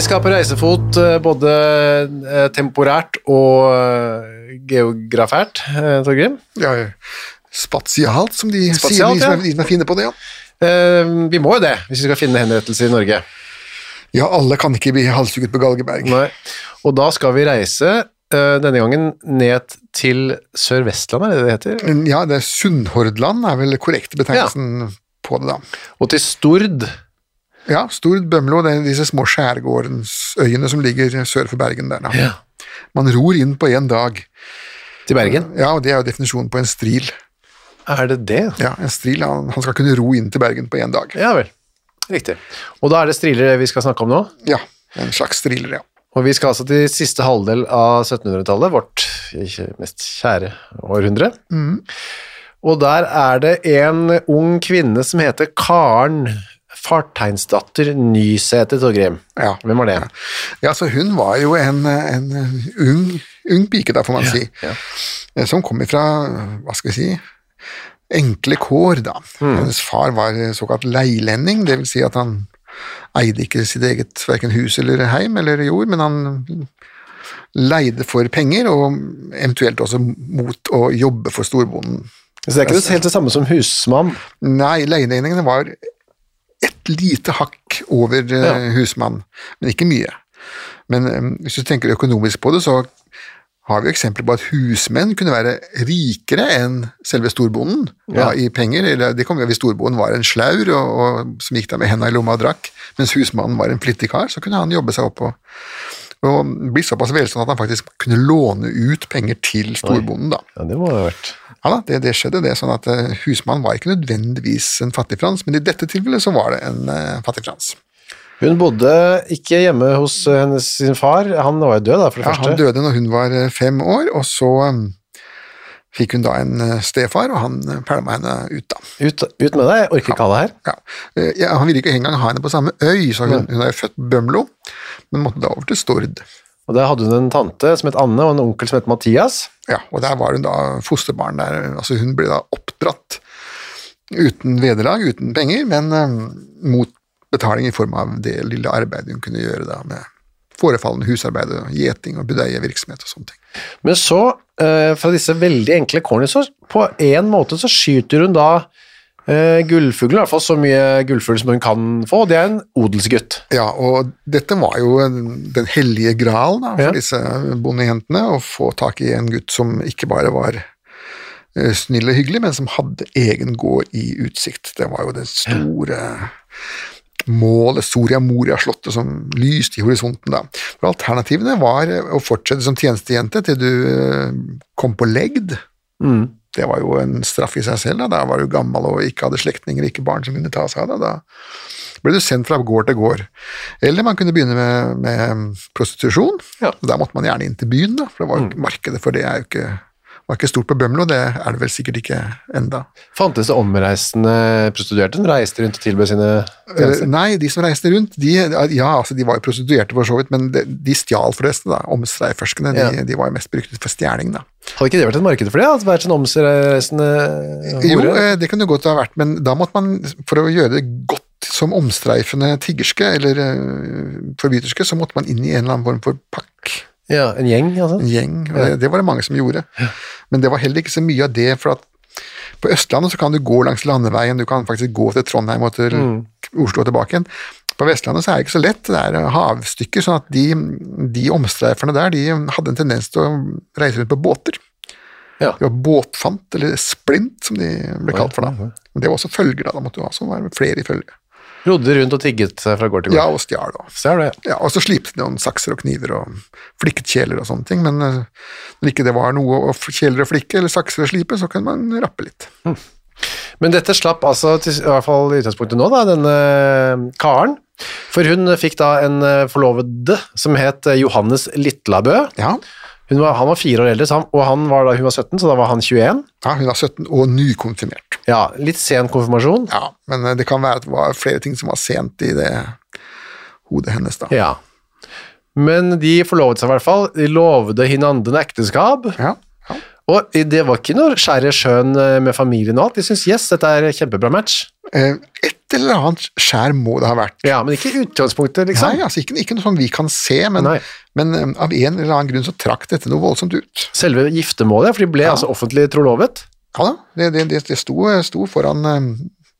Vi skal på reisefot eh, både eh, temporært og eh, geografært, Torgrim. Ja, spatialt, som de Spatialt, sier, de som, er, de som er fine på det, ja. Vi må jo det, hvis vi skal finne henrettelser i Norge. Ja, alle kan ikke bli halshugget på Galgeberg. Nei. Og da skal vi reise denne gangen ned til Sør-Vestlandet, er det det heter? Ja, det er Sunnhordland er vel korrekte betegnelsen på det, da. Og til Stord. Ja, Stord, Bømlo, det er disse små skjærgårdsøyene som ligger sør for Bergen der, da. Man ror inn på én dag. Til Bergen. Ja, og det er jo definisjonen på en stril. Er det det? Ja, en stril, han, han skal kunne ro inn til Bergen på én dag. Ja vel. Riktig. Og da er det striler vi skal snakke om nå. Ja, en slags striler, ja. Og vi skal altså til siste halvdel av 1700-tallet, vårt mest kjære århundre. Og der er det en ung kvinne som heter Karen Farteinsdatter Nysæter Torgrim. Ja. Hvem var det? Ja, så hun var jo en, en ung, ung pike, da, får man si, ja. eh, som kom ifra, hva skal vi si, enkle kår, da. Hennes far var såkalt leilending, det vil si at han eide ikke sitt eget hverken hus eller heim eller jord, men han leide for penger, og eventuelt også mot å jobbe for storbonden. Så det er ikke helt det samme som husmann? Nei, leielendingene var et lite hakk over eh, Ja. husmann, men ikke mye. Men eh, hvis du tenker økonomisk på det, så har vi eksempler på at husmenn kunne være rikere enn selve storbonden Ja. ja. i penger. Eller det kom jo hvis storbonden var en slaur og, og, som gikk der med henda i lomma og drakk, mens husmannen var en flittig kar, så kunne han jobbe seg opp og, og bli såpass velstående at han faktisk kunne låne ut penger til storbonden. da. Ja, det må det ha vært. Ja da, det, det skjedde det, sånn at eh, husmannen var ikke nødvendigvis en fattig Frans, men i dette tilfellet så var det en uh, fattigfrans. Hun bodde ikke hjemme hos eh, hennes sin far, han var jo død da, for det Ja, første. han døde når hun var fem år, og så um, fikk hun da en stefar, og han pælma henne ut da. Ut, ut med deg, jeg orker ikke ha deg her. Ja. Ja, han ville ikke engang ha henne på samme øy, så hun, hun er jo født Bømlo, men måtte da over til Stord. Og der hadde hun en tante som het Anne, og en onkel som het Mathias. Ja, og der var hun da fosterbarn der, altså hun ble da oppdratt uten vederlag, uten penger, men um, mot betaling i form av det lille arbeidet hun kunne gjøre da med forefallende husarbeid og gjeting og budeievirksomhet og sånne ting. Men så, eh, fra disse veldig enkle kårene, så på en måte så skyter hun da eh, gullfuglen, i hvert fall så mye gullfugl som hun kan få, det er en odelsgutt. Ja, og dette var jo den hellige gral da, for Ja. disse bondejentene, å få tak i en gutt som ikke bare var eh, snill og hyggelig, men som hadde egen gård i utsikt. Det var jo det store målet, Soria Moria-slottet, som lyste i horisonten da. For alternativene var eh, å fortsette som tjenestejente til du kom på legd. Det var jo en straff i seg selv. Da, da var du gammel og ikke hadde slektninger, ikke barn som kunne ta seg av deg. Da ble du sendt fra gård til gård. Eller man kunne begynne med, med prostitusjon. Ja. Der måtte man gjerne inn til byen, da, for det var, jo- markedet for det er jo ikke, var ikke stort på Bømlo, det er det vel sikkert ikke enda. Fantes det omreisende prostituerte som reiste rundt og tilbød sine tjenester? Uh, Nei, de som reiste rundt, de, ja, altså, de var jo prostituerte for så vidt, men de, de stjal forresten, da. Omstreiferskene, de, Ja. de var jo mest brukt for stjeling, da. Hadde ikke det vært et marked for det? At vært sånn omreisende Jo, hore? eh, det kunne godt ha vært, men da måtte man, for å gjøre det godt som omstreifende tiggerske eller forbyterske, forbryterske, så måtte man inn i en eller annen form for pakk. Ja, en gjeng, altså? en gjeng, ja. det, var det mange som gjorde. Men det var heller ikke så mye av det, for at på Østlandet så kan du gå langs landeveien, du kan faktisk gå til Trondheim og til Oslo og tilbake igjen. På Vestlandet så er det ikke så lett, det er havstykker, sånn at de, de omstreiferne der, de hadde en tendens til å reise rundt på båter. Ja. Det var båtfant, eller splint, som de ble kalt for da. Men det var også følger da, da måtte du altså være flere i følge. Rodde rundt og tigget fra gård til Ja, gård. og stjal og du det? ja, og så slipte de noen sakser og kniver og flikket kjeler og sånne ting, men eh, når ikke det var noe å kjeler og flikke eller sakser å slipe, så kunne man rappe litt. Men dette slapp altså, til, i hvert fall i utgangspunktet nå, da, denne Karen. For hun fikk da en eh, forlovede som het eh, Johannes Litlabø. Ja, var, han var fire år eldre, så han, og han var da, hun var 17, så da var han 21. ja hun var 17 og nykonfirmert. Ja, litt sen konfirmasjon. Ja, men eh, det kan være at det var flere ting som var sent i det hodet hennes da. Ja. Men de forlovet seg i hvert fall. De lovde hinanden ekteskap. Ja, ja. Og det var ikke noe skjære sjøen eh, med familien og alt. De syntes yes, dette er kjempebra match. Eh, Et eller annet skjær må det ha vært. Ja, men ikke utgangspunktet, liksom. Nei, altså ikke, ikke noe som vi kan se, men, men eh, av en eller annen grunn så trakk dette noe voldsomt ut. Selve giftermålet, for de ble altså offentlig trolovet. Ja da, det, det, det, det sto, sto foran eh,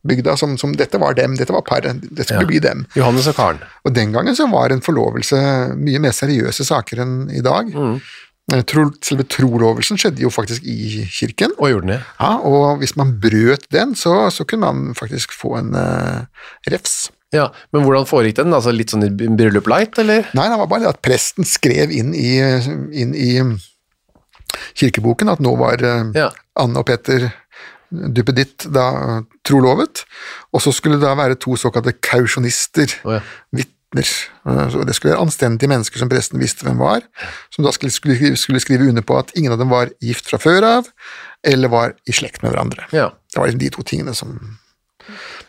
bygda som, som dette var dem, dette var paret, det skulle Ja. bli dem. Johannes og Karen. Og den gangen så var en forlovelse mye mer seriøse saker enn i dag. Mm. Eh, selve trolovelsen skjedde jo faktisk i kirken. Og gjorde den det. Ja, og hvis man brøt den, så, så kunne man faktisk få en uh, refs. Ja, Men hvordan foregikk den? Altså Litt sånn i bryllup light, eller? Nei, det var bare det at presten skrev inn i, inn i kirkeboken at nå var uh, Ja. Anne og Peter duppeditt da trolovet, og så skulle det da være to såkalte kausjonister, oh, ja. Vitner. Eh, det skulle være anstendige mennesker som presten visste hvem var, som da skulle, skrive under på at ingen av dem var gift fra før av, eller var i slekt med hverandre. Ja. Det var liksom de to tingene som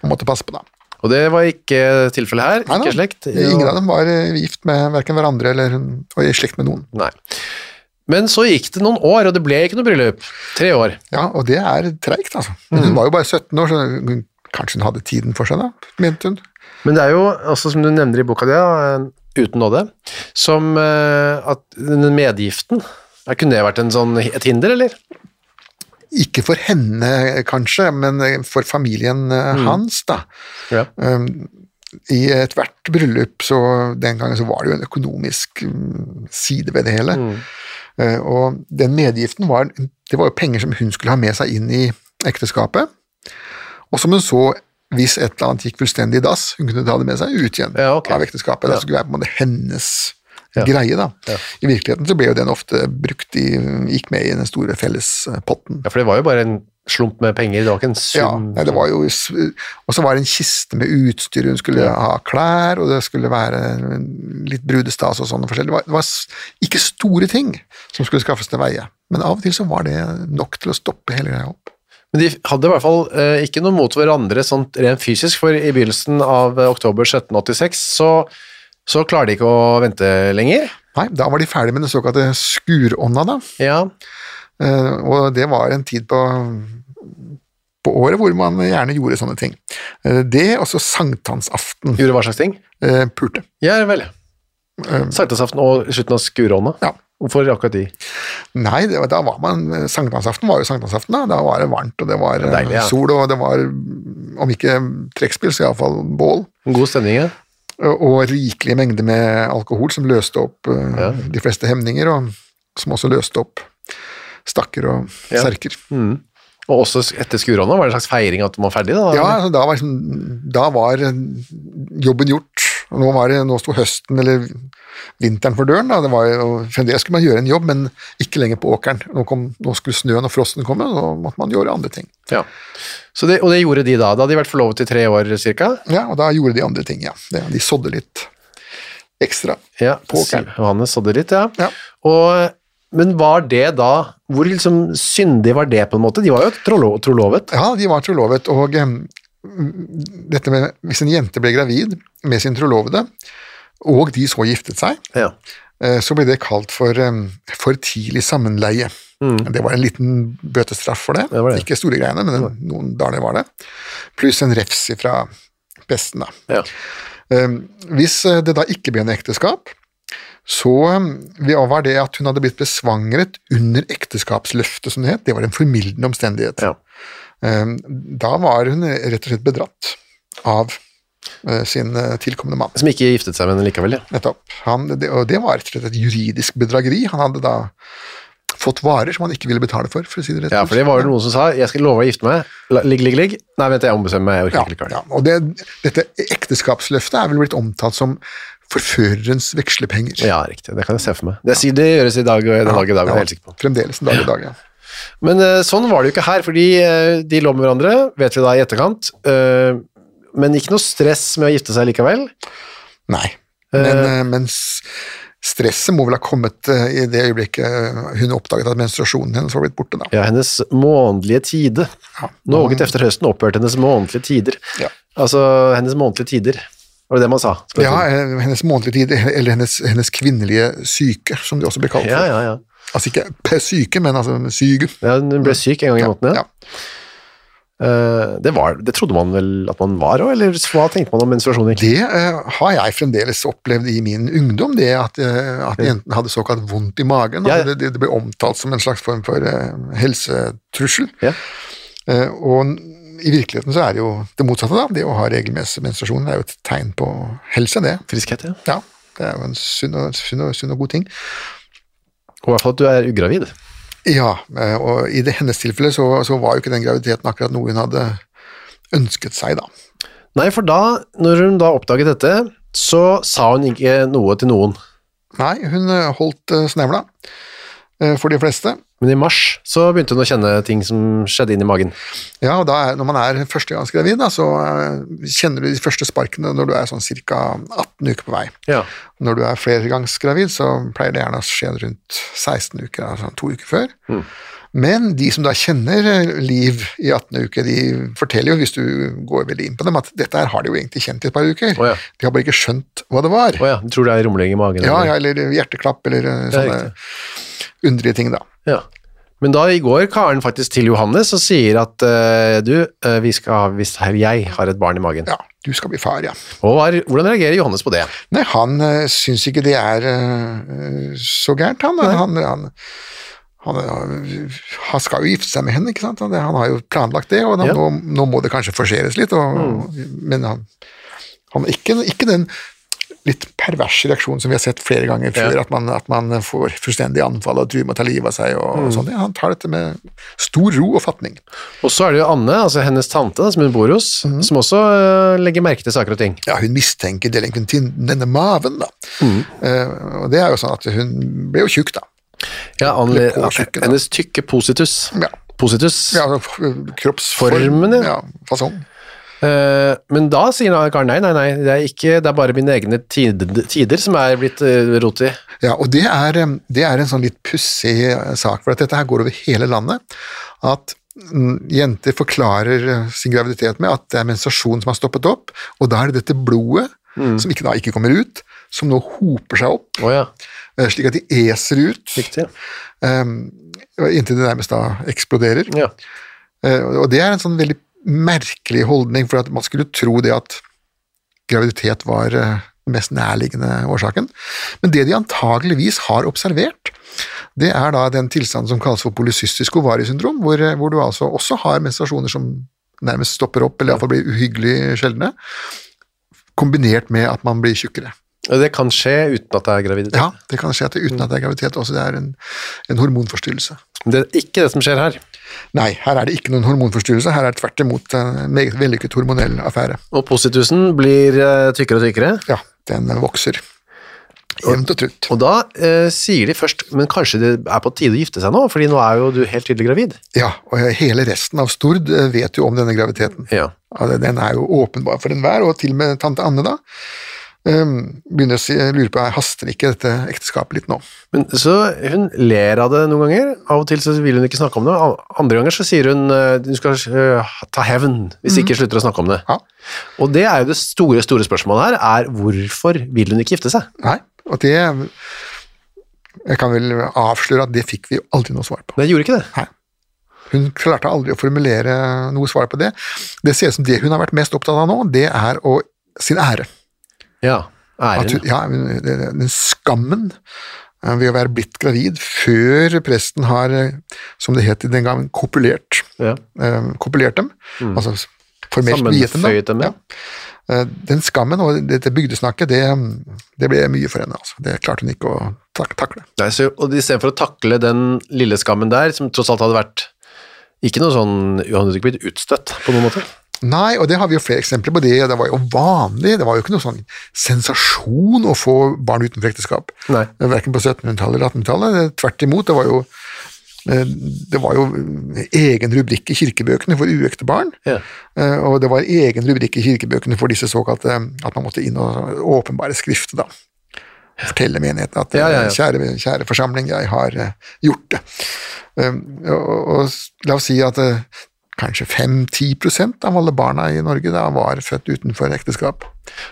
man måtte passe på da. Og det var ikke tilfellet her. Nei ikke slekt. Ingen av dem var eh, gift med verken hverandre eller var i slekt med noen. Nei. Men så gikk det noen år, og det ble ikke noe bryllup. Tre år. Ja, og det er treigt, altså. Men Mm. hun var jo bare 17 år, så kanskje hun hadde tiden for seg da, mente hun. Men det er jo, også som du nevner i boka di, uten nåde, som eh, at medgiften Kunne det vært en sånn, et hinder, eller? Ikke for henne, kanskje, men eh, for familien eh, Mm. hans, da. Ja. Um, I ethvert bryllup, så den gangen så var det jo en økonomisk um, side ved det hele. Mm. Uh, og den medgiften var, det var jo penger som hun skulle ha med seg inn i ekteskapet, og som hun så, hvis et eller annet gikk fullstendig i dass, hun kunne ta det med seg ut igjen Ja, okay. av ekteskapet. Ja. Det skulle være på en måte hennes Ja. greie, da. Ja. I virkeligheten så ble jo den ofte brukt i, gikk med i den store fellespotten. Ja, for det var jo bare en slump med penger, det var ikke en Ja, nei, det var jo Og så var det en kiste med utstyr, hun skulle ha klær, og det skulle være litt brudestas og sånn forskjellig. Det var, det var ikke store ting som skulle skaffes til veie, men av og til så var det nok til å stoppe hele greia opp. Men de hadde i hvert fall eh, ikke noe mot hverandre sånn rent fysisk, for i begynnelsen av eh, oktober 1786 så, så klarer de ikke å vente lenger. Nei, da var de ferdig med den såkalte skurånda, da. Ja, Eh, og det var en tid på, på året hvor man gjerne gjorde sånne ting. Det, og så sankthansaften. gjorde hva slags ting? Pulte. Ja vel. Sankthansaften og slutten av skurånda. Ja. Hvorfor akkurat de? Nei, det, da var man Sankthansaften var jo sankthansaften, da. Da var det varmt, og det var Det deilig, ja. sol, og det var, om ikke trekkspill, så iallfall bål. God stemning, ja. Og, rikelige mengder med alkohol som løste opp eh, Ja. de fleste hemninger, og som også løste opp stakker og Ja. serker. Og også etter skurånda var det en slags feiring at man var ferdig, da? Ja, altså, da var, liksom, da var eh, jobben gjort. Nå, var det, nå sto høsten eller vinteren for døren. Da. Det var jo, fremdeles skulle man gjøre en jobb, men ikke lenger på åkeren. Nå, kom, nå skulle snøen og frosten komme, og da måtte man gjøre andre ting. Ja. Så det, og det gjorde de da? Da hadde de vært forlovet i tre år cirka? Ja, og da gjorde de andre ting, ja. De sådde litt ekstra. Ja, På åkeren. Johannes sådde litt, ja. Ja. Og, men var det da hvor liksom syndig var det på en måte? De var jo trolovet. Ja, de var trolovet, og em, dette med hvis en jente ble gravid med sin trolovede, og de så giftet seg, Ja. eh, så ble det kalt for for tidlig sammenleie. Det var en liten bøtestraff for det. Mm. Det det. Ikke store greiene, men en, noen dager var det. Pluss en refs fra presten, da. Ja. Um, Hvis eh, det da ikke ble en ekteskap, så var det at hun hadde blitt besvangret under ekteskapsløftet, som det het, det var en formildende omstendighet. Ja. Um, Da var hun rett og slett bedratt av eh, sin eh, tilkommende mann. Som ikke giftet seg med henne likevel, ja. Nettopp. Han, det, og det var rett og slett et juridisk bedrageri. Han hadde da fått varer som han ikke ville betale for, for å si det rett Ja, for det var jo noen som sa 'jeg skal love å gifte meg'. Ligg, ligg, ligg. Nei, vent, jeg ombestemmer meg. Jeg orker Ja, ikke likevel. ja. Og det, dette ekteskapsløftet er vel blitt omtalt som forførerens vekslepenger. Ja, riktig. Det kan jeg se for meg. Det, det gjøres i dag, den dag i dag, er jeg helt sikker på. Fremdeles en dag i dag, ja. Men eh, sånn var det jo ikke her, fordi eh, de lå med hverandre, vet vi da i etterkant. eh, men ikke noe stress med å gifte seg likevel. Nei. Men, men stresset må vel ha kommet i det øyeblikket hun oppdaget at menstruasjonen hennes var blitt borte, da. Ja, hennes månedlige tide. Ja. Noe etter høsten opphørte hennes månedlige tider. Ja. Altså, hennes månedlige tider. Var det det man sa? Ja, hennes månedlige tider, eller hennes, hennes kvinnelige syke, som det også blir kalt. For. ja, ja, ja. Altså ikke syke, men altså syke. ja. Hun ble syk en gang i måneden, ja. Ja. Eh, det, var, det trodde man vel at man var òg, eller hva tenkte man om menstruasjon? Det uh, har jeg fremdeles opplevd i min ungdom, det at, uh, at jentene hadde såkalt vondt i magen. Ja, det, det ble omtalt som en slags form for helsetrussel. Ja. Og i virkeligheten så er det jo det motsatte, da. Det å ha regelmessig menstruasjon er jo et tegn på helse, det. Friskhet, ja. Ja, det er jo en sunn og, sunn og, sunn og god ting. Og i hvert fall at du er ugravid. Ja, eh, og i det, hennes tilfelle så, så var jo ikke den graviditeten akkurat noe hun hadde ønsket seg, da. Nei, for da, når hun da oppdaget dette, så sa hun ikke noe til noen. Nei, hun eh, holdt eh, snevla for de fleste. Men i mars så begynte hun å kjenne ting som skjedde inn i magen. Ja, og da er, når man er førstegangsgravid, da, så eh, kjenner du de første sparkene når du er sånn ca. 18 uker på vei. Ja. Når du er flergangsgravid, så pleier det gjerne å skje rundt 16 uker, altså to uker før. Mm. Men de som da kjenner eh, liv i 18 uker, de forteller jo, hvis du går veldig inn på dem, at dette her har de jo egentlig kjent i et par uker. Oh, ja. De har bare ikke skjønt hva det var. Oh, ja, du tror det er rumling i magen? Ja, eller? ja, eller hjerteklapp, eller eh, sånne underlige ting, da. Ja. Men da i går Karen faktisk til Johannes og sier at uh, du, uh, vi skal, hvis her, jeg har et barn i magen. Ja, du skal bli far, ja. Og hva er- hvordan reagerer Johannes på det? Nei, han uh, syns ikke det er uh, så gærent, han. Han, han, han, eh, han skal jo gifte seg med henne, ikke sant. Han, han har jo planlagt det, og da, Ja. nå, nå må det kanskje forseres litt. Og, Men han, han ikke, ikke den litt perverse reaksjonen som vi har sett flere ganger før, Ja. at, man, at man får fullstendig anfall og truer med å ta livet av seg og, sånn. Ja, Han tar dette med stor ro og fatning. Og så er det jo Anne, altså hennes tante som hun bor hos, mm. som også eh, legger merke til saker og ting. Ja, hun mistenker til denne maven, da. Mm. Eh, og det er jo sånn at hun ble jo tjukk, da. Ja, hennes tykke positus. Ja. Positus. Ja, altså, kroppsformen, ja. Fasong. Eh, men da sier Karen nei, nei, nei, det er, ikke, det er bare mine egne tider, tider som er blitt uh, rot i. Ja, og det er, eh, det er en sånn litt pussig eh, sak, for at dette her går over hele landet. At mm, jenter forklarer eh, sin graviditet med at det er menstruasjon som har stoppet opp, og da er det dette blodet, som ikke, da ikke kommer ut, som nå hoper seg opp, Oh, ja, eh, slik at de eser ut, riktig. eh, inntil de nærmest da eksploderer. Ja. Eh, Og det er en sånn veldig merkelig holdning, for at man skulle tro det at graviditet var eh, den mest nærliggende årsaken. Men det de antageligvis har observert, det er da den tilstanden som kalles for polycystisk ovariesyndrom, hvor, eh, hvor du altså også har menstruasjoner som nærmest stopper opp, eller iallfall blir uhyggelig sjeldne, kombinert med at man blir tjukkere. Det kan skje uten at det er graviditet. Ja, det kan skje uten at det er graviditet også, det er en, en hormonforstyrrelse. Det er ikke det som skjer her. Nei, her er det ikke noen hormonforstyrrelse, her er det tvert imot en meget vellykket hormonell affære. Og positusen blir eh, tykkere og tykkere. Ja, den vokser. Jevnt og trutt. Og da eh, sier de først men kanskje det er på tide å gifte seg nå, fordi nå er jo du helt tydelig gravid. Ja, og hele resten av Stord eh, vet jo om denne graviditeten. Ja. Ja, Den er jo åpenbar for enhver, og til og med tante Anne, da. Um, begynner å si, lure på haster ikke dette ekteskapet litt nå. Men, så hun ler av det noen ganger. Av og til så vil hun ikke snakke om det. Andre ganger så sier hun eh, du skal eh, ta hevn hvis ikke slutter å snakke om det. Ja. Og det er jo det store, store spørsmålet her, er hvorfor vil hun ikke gifte seg? Nei, og det Jeg kan vel avsløre at det fikk vi jo aldri noe svar på. Det gjorde ikke det. Nei. Hun klarte aldri å formulere noe svar på det. Det ser ut som det hun har vært mest opptatt av nå, det er å, sin ære. Ja, æren. hun, ja, den skammen eh, ved å være blitt gravid før presten har, eh, som det het den gangen, kopulert, Ja. eh, kopulert dem, altså formelt viet dem. Dem, ja. Ja. Den skammen og dette bygdesnakket, det, det ble mye for henne. Altså. Det klarte hun ikke å tak takle. Nei, så, og istedenfor å takle den lille skammen der, som tross alt hadde vært ikke noe sånn Hun hadde ikke blitt utstøtt på noen måte. Nei, og det har vi jo flere eksempler på det. Det var jo vanlig, det var jo ikke noe sånn sensasjon å få barn utenfor ekteskap. Nei. Verken på 1700-tallet eller 1800-tallet. Tvert imot, det var jo eh, det var jo egen rubrikk i kirkebøkene for uekte barn, Ja. eh, og det var egen rubrikk i kirkebøkene for disse såkalte at man måtte inn og åpenbare skrifter, da. Fortelle menigheten at Ja, ja. Kjære, kjære forsamling, jeg har eh, gjort det. Og, og la oss si at kanskje 5-10 av alle barna i Norge da var født utenfor ekteskap.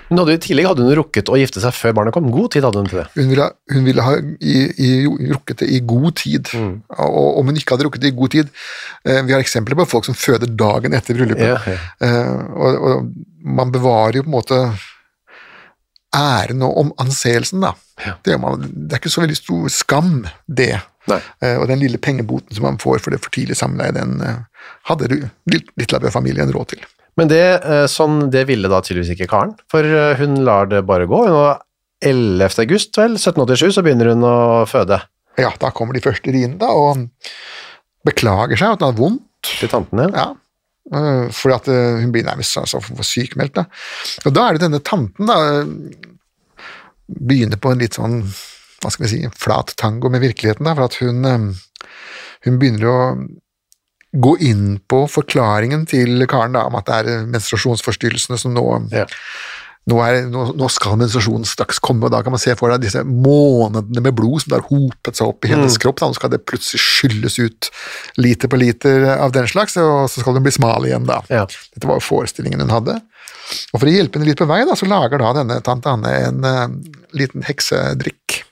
Hun hadde, I tillegg hadde hun rukket å gifte seg før barna kom. God tid hadde hun til det. Hun ville, hun ville ha i, i, rukket det i god tid, og om hun ikke hadde rukket det i god tid eh, Vi har eksempler på folk som føder dagen etter bryllupet, Ja, ja. Eh, og, og man bevarer jo på en måte æren og om anseelsen, da. Ja. Det, er man, det er ikke så veldig stor skam, det. Eh, og den lille pengeboten som man får for det for tidlig samleie, den eh, hadde Litlabø-familien råd til. Men det, eh, sånn, det ville da tydeligvis ikke Karen, for eh, hun lar det bare gå. Hun 11. august, vel, 1787, så begynner hun å føde Ja, da kommer de første riene, da, og beklager seg at hun har vondt. til tantene. Ja, øh, fordi at hun blir nærmest altså, sykmeldt. Da. Og da er det denne tanten da, begynner på en litt sånn, hva skal vi si, flat tango med virkeligheten, da, for at hun, hun begynner å gå inn på forklaringen til Karen da, om at det er menstruasjonsforstyrrelsene som nå Ja. nå, er, nå, nå skal menstruasjonen straks komme, og da kan man se for deg disse månedene med blod som har hopet seg opp i hennes kropp. Da. Nå skal det plutselig skylles ut liter på liter av den slags, og så skal hun bli smal igjen da. Ja. Dette var jo forestillingen hun hadde. Og for å hjelpe henne litt på vei, da, så lager da denne tante Anne en uh, liten heksedrikk.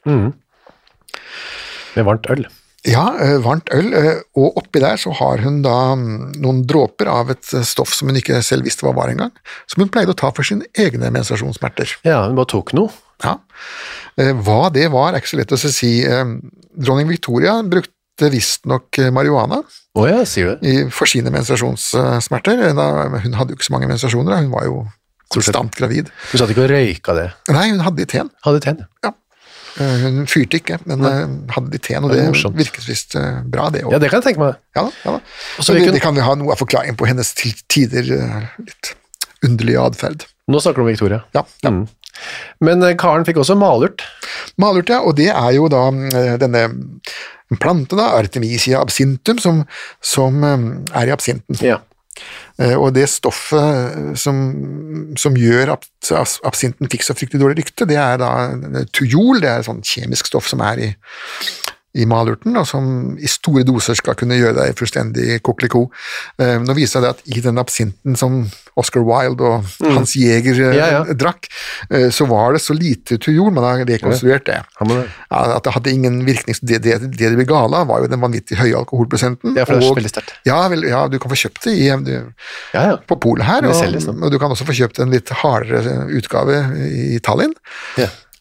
Med varmt øl. Ja, eh, varmt øl, eh, og oppi der så har hun da mm, noen dråper av et eh, stoff som hun ikke selv visste hva var engang, som hun pleide å ta for sine egne menstruasjonssmerter. Ja, hun bare tok noe. Ja. Hva det var, er ikke så lett å si. Dronning Victoria brukte visstnok eh, marihuana oh, ja, for sine menstruasjonssmerter. Hun hadde jo ikke så mange menstruasjoner, hun var jo konstant gravid. Hun satt ikke og røyka det. Nei, hun hadde det i teen. Hadde teen. Ja. Eh, Hun fyrte ikke, men eh, hadde litt teen, og Det det virket visst eh, bra, det òg. Ja, det kan jeg tenke meg. Ja ja det, det kan vi ha noe av forklaringen på hennes til tider litt underlige atferd. Nå snakker du om Victoria. Ja, ja. Mm. Men Karen fikk også malurt. Malurt, ja, og det er jo da eh, denne plante, da, Artemisia absintum, som, som eh, er i absinten. Ja. Eh, Og det stoffet eh, som, som gjør at absinten fikk så fryktelig dårlig rykte, det er da eh, tujol, det er et sånn kjemisk stoff som er i, i malurten, og som i store doser skal kunne gjøre deg fullstendig kokeliko. Eh, Nå viser det at i den absinten som Oscar Wilde og Hans Jæger eh, Mm. Ja, ja. drakk, eh, så var det så lite tujol, man har rekonstruert det. Ja, at det hadde ingen virkning. Det, det, det de ble gale av, var jo den vanvittig høye alkoholprosenten. Ja, for det er og- veldig sterkt. Ja, vel, ja, du kan få kjøpt det i, du, Ja, ja. på polet her, og, og du kan også få kjøpt en litt hardere utgave i Tallinn.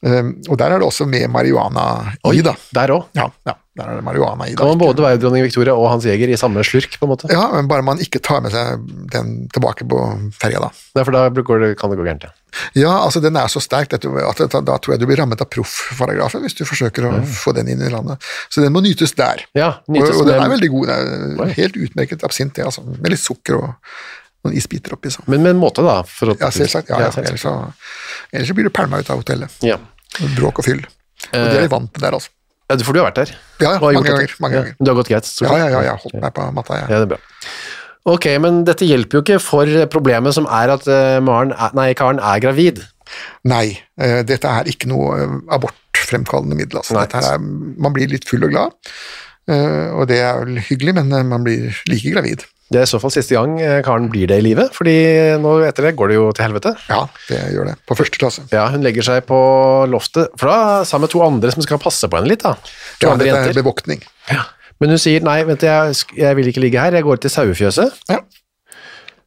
Ja. Um, og der er det også med marihuana i, da. der òg. Ja, ja, der er det marihuana i. Kan man både være dronning Victoria og Hans Jeger i samme slurk, på en måte? Ja, men bare man ikke tar med seg den tilbake på ferja, da. Nei, for da det, kan det gå gærent. Ja. Ja, altså den er så sterk at, da, tror jeg du blir rammet av proff-paragrafen hvis du forsøker å få den inn i landet. Så den må nytes der. Ja, nytes og, og den er veldig god. Det er helt utmerket absint, det, altså. Med litt sukker og noen isbiter oppi. Så. Men med en måte, da. Å, Ja, selvsagt. Ja, ja. Ellers, så, ellers så blir du pælma ut av hotellet. Ja. Bråk og fyll. Og det er vi vant til der, altså. Ja, For du har vært der? Ja, ja, mange ganger, mange Ja, ganger. Du har gått greit? Ja, ja, ja, jeg har holdt meg på matta. Ja, det er bra. Ok, men dette hjelper jo ikke for problemet som er at eh, Maren er, nei, Karen er gravid. Nei, eh, dette er ikke noe eh, abortfremkallende middel. Altså. Er, man blir litt full og glad, eh, og det er vel hyggelig, men eh, man blir like gravid. Det er i så fall siste gang eh, Karen blir det i livet, fordi nå etter det går det jo til helvete. Ja, det gjør det. På første klasse. Ja, hun legger seg på loftet, for da sammen med to andre som skal passe på henne litt, da. To Ja, andre dette er bevoktning. Ja. Men hun sier nei, vent, jeg, jeg vil ikke ligge her, jeg går til sauefjøset. Ja.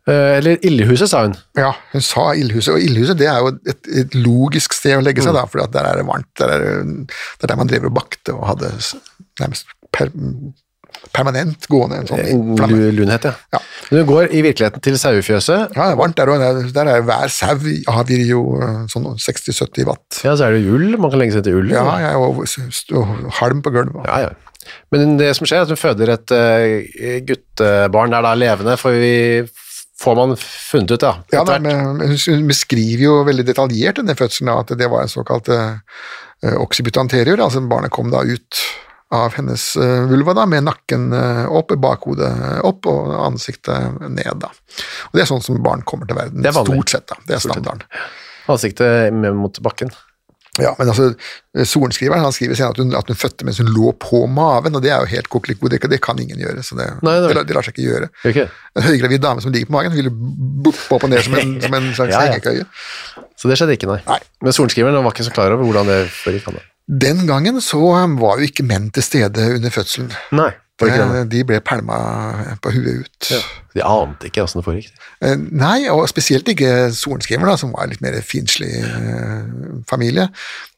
Eh, Eller ildhuset, sa hun. Ja, hun sa ildhuset, og ildhuset det er jo et, et logisk sted å legge seg, Mm. da, for der er det varmt. Det- det er der man drev og bakte og hadde nærmest per, permanent gående en sånn flamme. lunhet, ja. Ja. Hun går i virkeligheten til sauefjøset. Ja, det er varmt der òg. Der, er hver sau avgir jo eh, sånn 60-70 watt. Ja, så er det ull, man kan legge seg til ull. Ja, er og, og halm på gulvet. Ja, ja. Men det som skjer er at hun føder et uh, guttebarn der da levende, for vi får man funnet ut, da. Ja, nei, men hun beskriver jo veldig detaljert denne fødselen, at det var en såkalt uh, occipitanterior, altså barnet kom da ut av hennes eh, vulva da, med nakken eh, opp, bakhodet opp og ansiktet ned. da. Og Det er sånn som barn kommer til verden, Det er stort sett. da. Det er standarden. Ansiktet med mot bakken. Ja, men altså, Sorenskriveren han skriver senere at hun, at hun fødte mens hun lå på maven, og det er jo helt kokeliko, det, det kan ingen gjøre. så Det, Nei, nei. det, det lar seg ikke gjøre. Okay. En høygravid dame som ligger på magen, vil boppe opp og ned som en, som en slags Ja, ja. hengekøye. Så det skjedde ikke, nei. Nei. Men sorenskriveren var ikke så klar over hvordan det foregikk. Den gangen så var jo ikke menn til stede under fødselen. Nei, De ble pælma på huet ut. Ja. De ante ikke hvordan det foregikk. Eh, Nei, og spesielt ikke sorenskriver, da, som var en litt mer finslig eh, familie.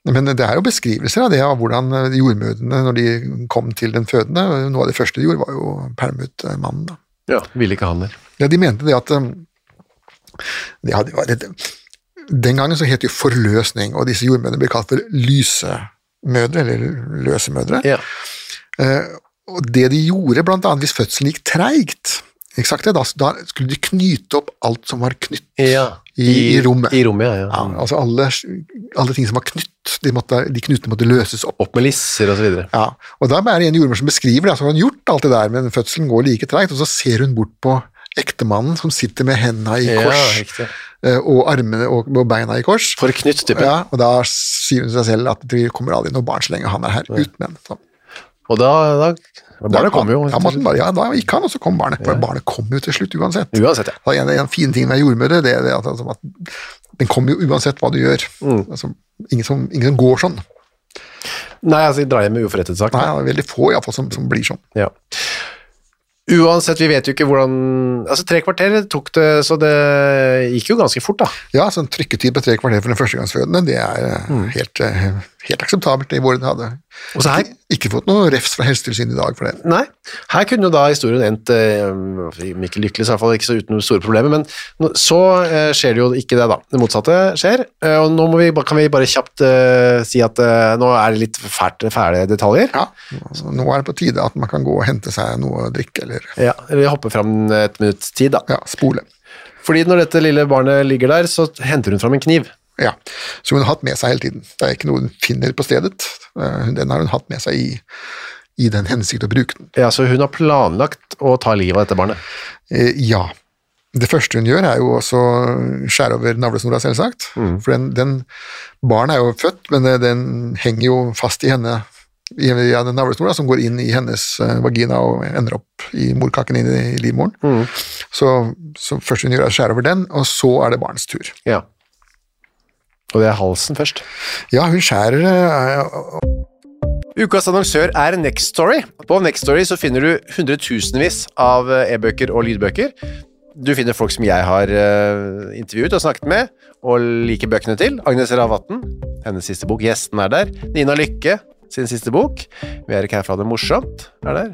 Men det er jo beskrivelser av det, av hvordan jordmødrene, når de kom til den fødende Noe av det første de gjorde, var jo å pælme ut eh, mannen. da. Ja, Ville ikke han der. Ja, de mente det at det hadde, Den gangen så het det jo forløsning, og disse jordmødrene ble kalt for lysemødre, eller løsemødre. Ja. Eh, og det de gjorde, blant annet hvis fødselen gikk treigt, da, da skulle de knyte opp alt som var knytt Ja. i, i rommet. I rommet, ja. Ja, ja. altså alle, alle ting som var knytt, de, måtte, de knutene måtte løses opp. Opp med lisser videre. Ja, og da er det en jordmor som beskriver det, altså hun har gjort alt det der, men fødselen går like treigt, og så ser hun bort på ektemannen som sitter med hendene i Ja, kors, eh, og armene og, og beina i kors. For knytt, type. Ja, og da sier hun seg selv at det kommer aldri noe barn så lenge han er her, Ut med ham. Og da, da Barnet kommer jo. Ja, bare, ja, da gikk han, og så kom barnet. For barnet kom jo til slutt uansett. Uansett, ja. Og En, en fin ting med jordmødre, det er det at, altså, at den kommer jo uansett hva du gjør. Mm. Altså, ingen, som, ingen som går sånn. Nei, altså, drar hjem med uforrettet sak. Nei, det er veldig få i hvert fall, som, som blir sånn. Ja. Uansett, vi vet jo ikke hvordan Altså, tre kvarter tok det, så det gikk jo ganske fort, da. Ja, sånn trykketid på tre kvarter for den førstegangsfødende, det er eh, Mm. helt, eh, helt akseptabelt. nivå de hadde Og så her ikke fått noe refs fra Helsetilsynet i dag for det. Nei, her kunne jo da historien endt eh, om ikke lykkelig, så i hvert fall ikke så uten store problemer, men så eh, skjer det jo ikke det, da. Det motsatte skjer, eh, og nå vi, kan vi bare kjapt si at nå er det litt fælt, fæle detaljer. Ja, altså, Nå er det på tide at man kan gå og hente seg noe å drikke, eller Ja, eller hoppe fram et minutts tid, da. ja, spole. Fordi når dette lille barnet ligger der, så henter hun fram en kniv. Ja, Som hun har hatt med seg hele tiden. Det er ikke noe hun finner på stedet. Eh, Den har hun hatt med seg i, i den hensikt å bruke den. Ja, så hun har planlagt å ta livet av dette barnet. Eh, Ja. Det første hun gjør, er jo også å skjære over navlesnora, selvsagt. For den, den Barnet er jo født, men den henger jo fast i henne i ja, den navlesnora som går inn i hennes eh, vagina og ender opp i morkaken inn i livmoren. Så, så først hun gjør er å skjære over den, og så er det barnets tur. Ja. Og det er halsen først. Ja, hun skjærer eh, Ukas annonsør er Next Story. På Next Story så finner du hundretusenvis av eh, e-bøker og lydbøker. Du finner folk som jeg har eh, intervjuet og snakket med, og liker bøkene til. Agnes Ravatn, hennes siste bok, Gjesten er der. Nina Lykke, sin siste bok. Vi er ikke her for å ha det morsomt, er der.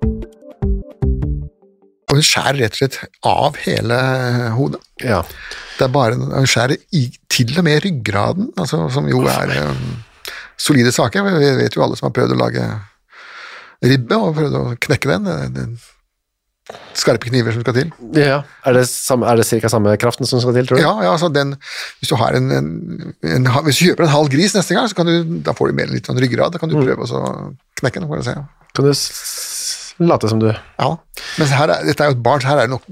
Hun skjærer rett og slett av hele hodet. Ja. Det er bare, Hun skjærer i, til og med ryggraden, altså, som jo er um, solide saker. Vi vet jo alle som har prøvd å lage ribbe og prøvd å knekke den. Det, det skarpe kniver som skal til. ja. Er det, samme, er det cirka samme kraften som skal til, tror du? Ja, ja altså den, hvis, du har en, en, en, hvis du kjøper en halv gris neste gang, så kan du, da får du mer litt sånn ryggrad. Da kan du prøve å knekke den. Kan du late som du Ja, men her er, dette er jo et barn, så her er det nok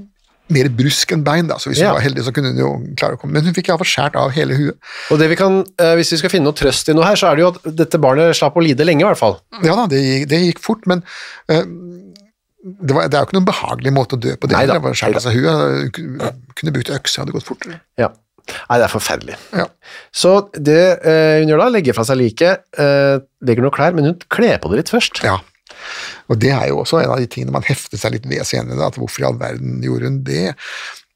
mer brusk enn bein, da, så hvis Ja. hun var heldig, så kunne hun jo klare å komme. Men hun fikk iallfall skjært av hele huet. Og det vi kan, eh, Hvis vi skal finne noe trøst i noe her, så er det jo at dette barnet slapp å lide lenge, i hvert fall. Ja da, det, det gikk fort, men eh, det, var, det er jo ikke noen behagelig måte å dø på. det. Neida, det var skjært av seg huet. Hun kunne- kunne brukt økse, hadde gått fortere. Ja. Nei, det er forferdelig. Ja. Så det eh, hun gjør da, legger fra seg liket, eh, legger noen klær, men hun kler på det litt først. Ja. Og det er jo også en av de tingene man heftet seg litt ved senere, at hvorfor i all verden gjorde hun det?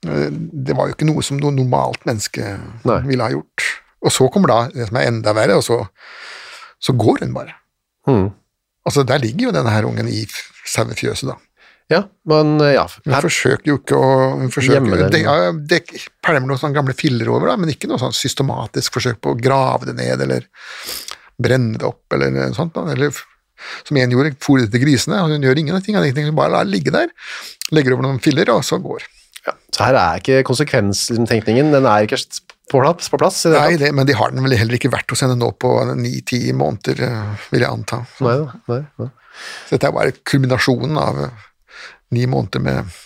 Eh, Det var jo ikke noe som noe normalt menneske Nei. ville ha gjort. Og så kommer da det som er enda verre, og så, så går hun bare. Mm. Altså, der ligger jo denne her ungen i sauefjøset, da. Ja, men ja. Her... Hun forsøker jo ikke å hun forsøker, det, ja, det pælmer noen sånne gamle filler over, da, men ikke noe sånn systematisk forsøk på å grave det ned, eller brenne det opp, eller noe sånt. Da. Eller som en gjorde, fôret til grisene, og hun gjør ingenting, hun bare lar det ligge der, legger over noen filler, og så går. ja. Så her er ikke konsekvenstenkningen, den er ikke på plass. På plass det Nei, det, men de har den vel heller ikke vært hos henne nå på ni-ti måneder, eh, vil jeg anta. Nei, nei, nei. Så dette er bare kulminasjonen av eh, ni måneder med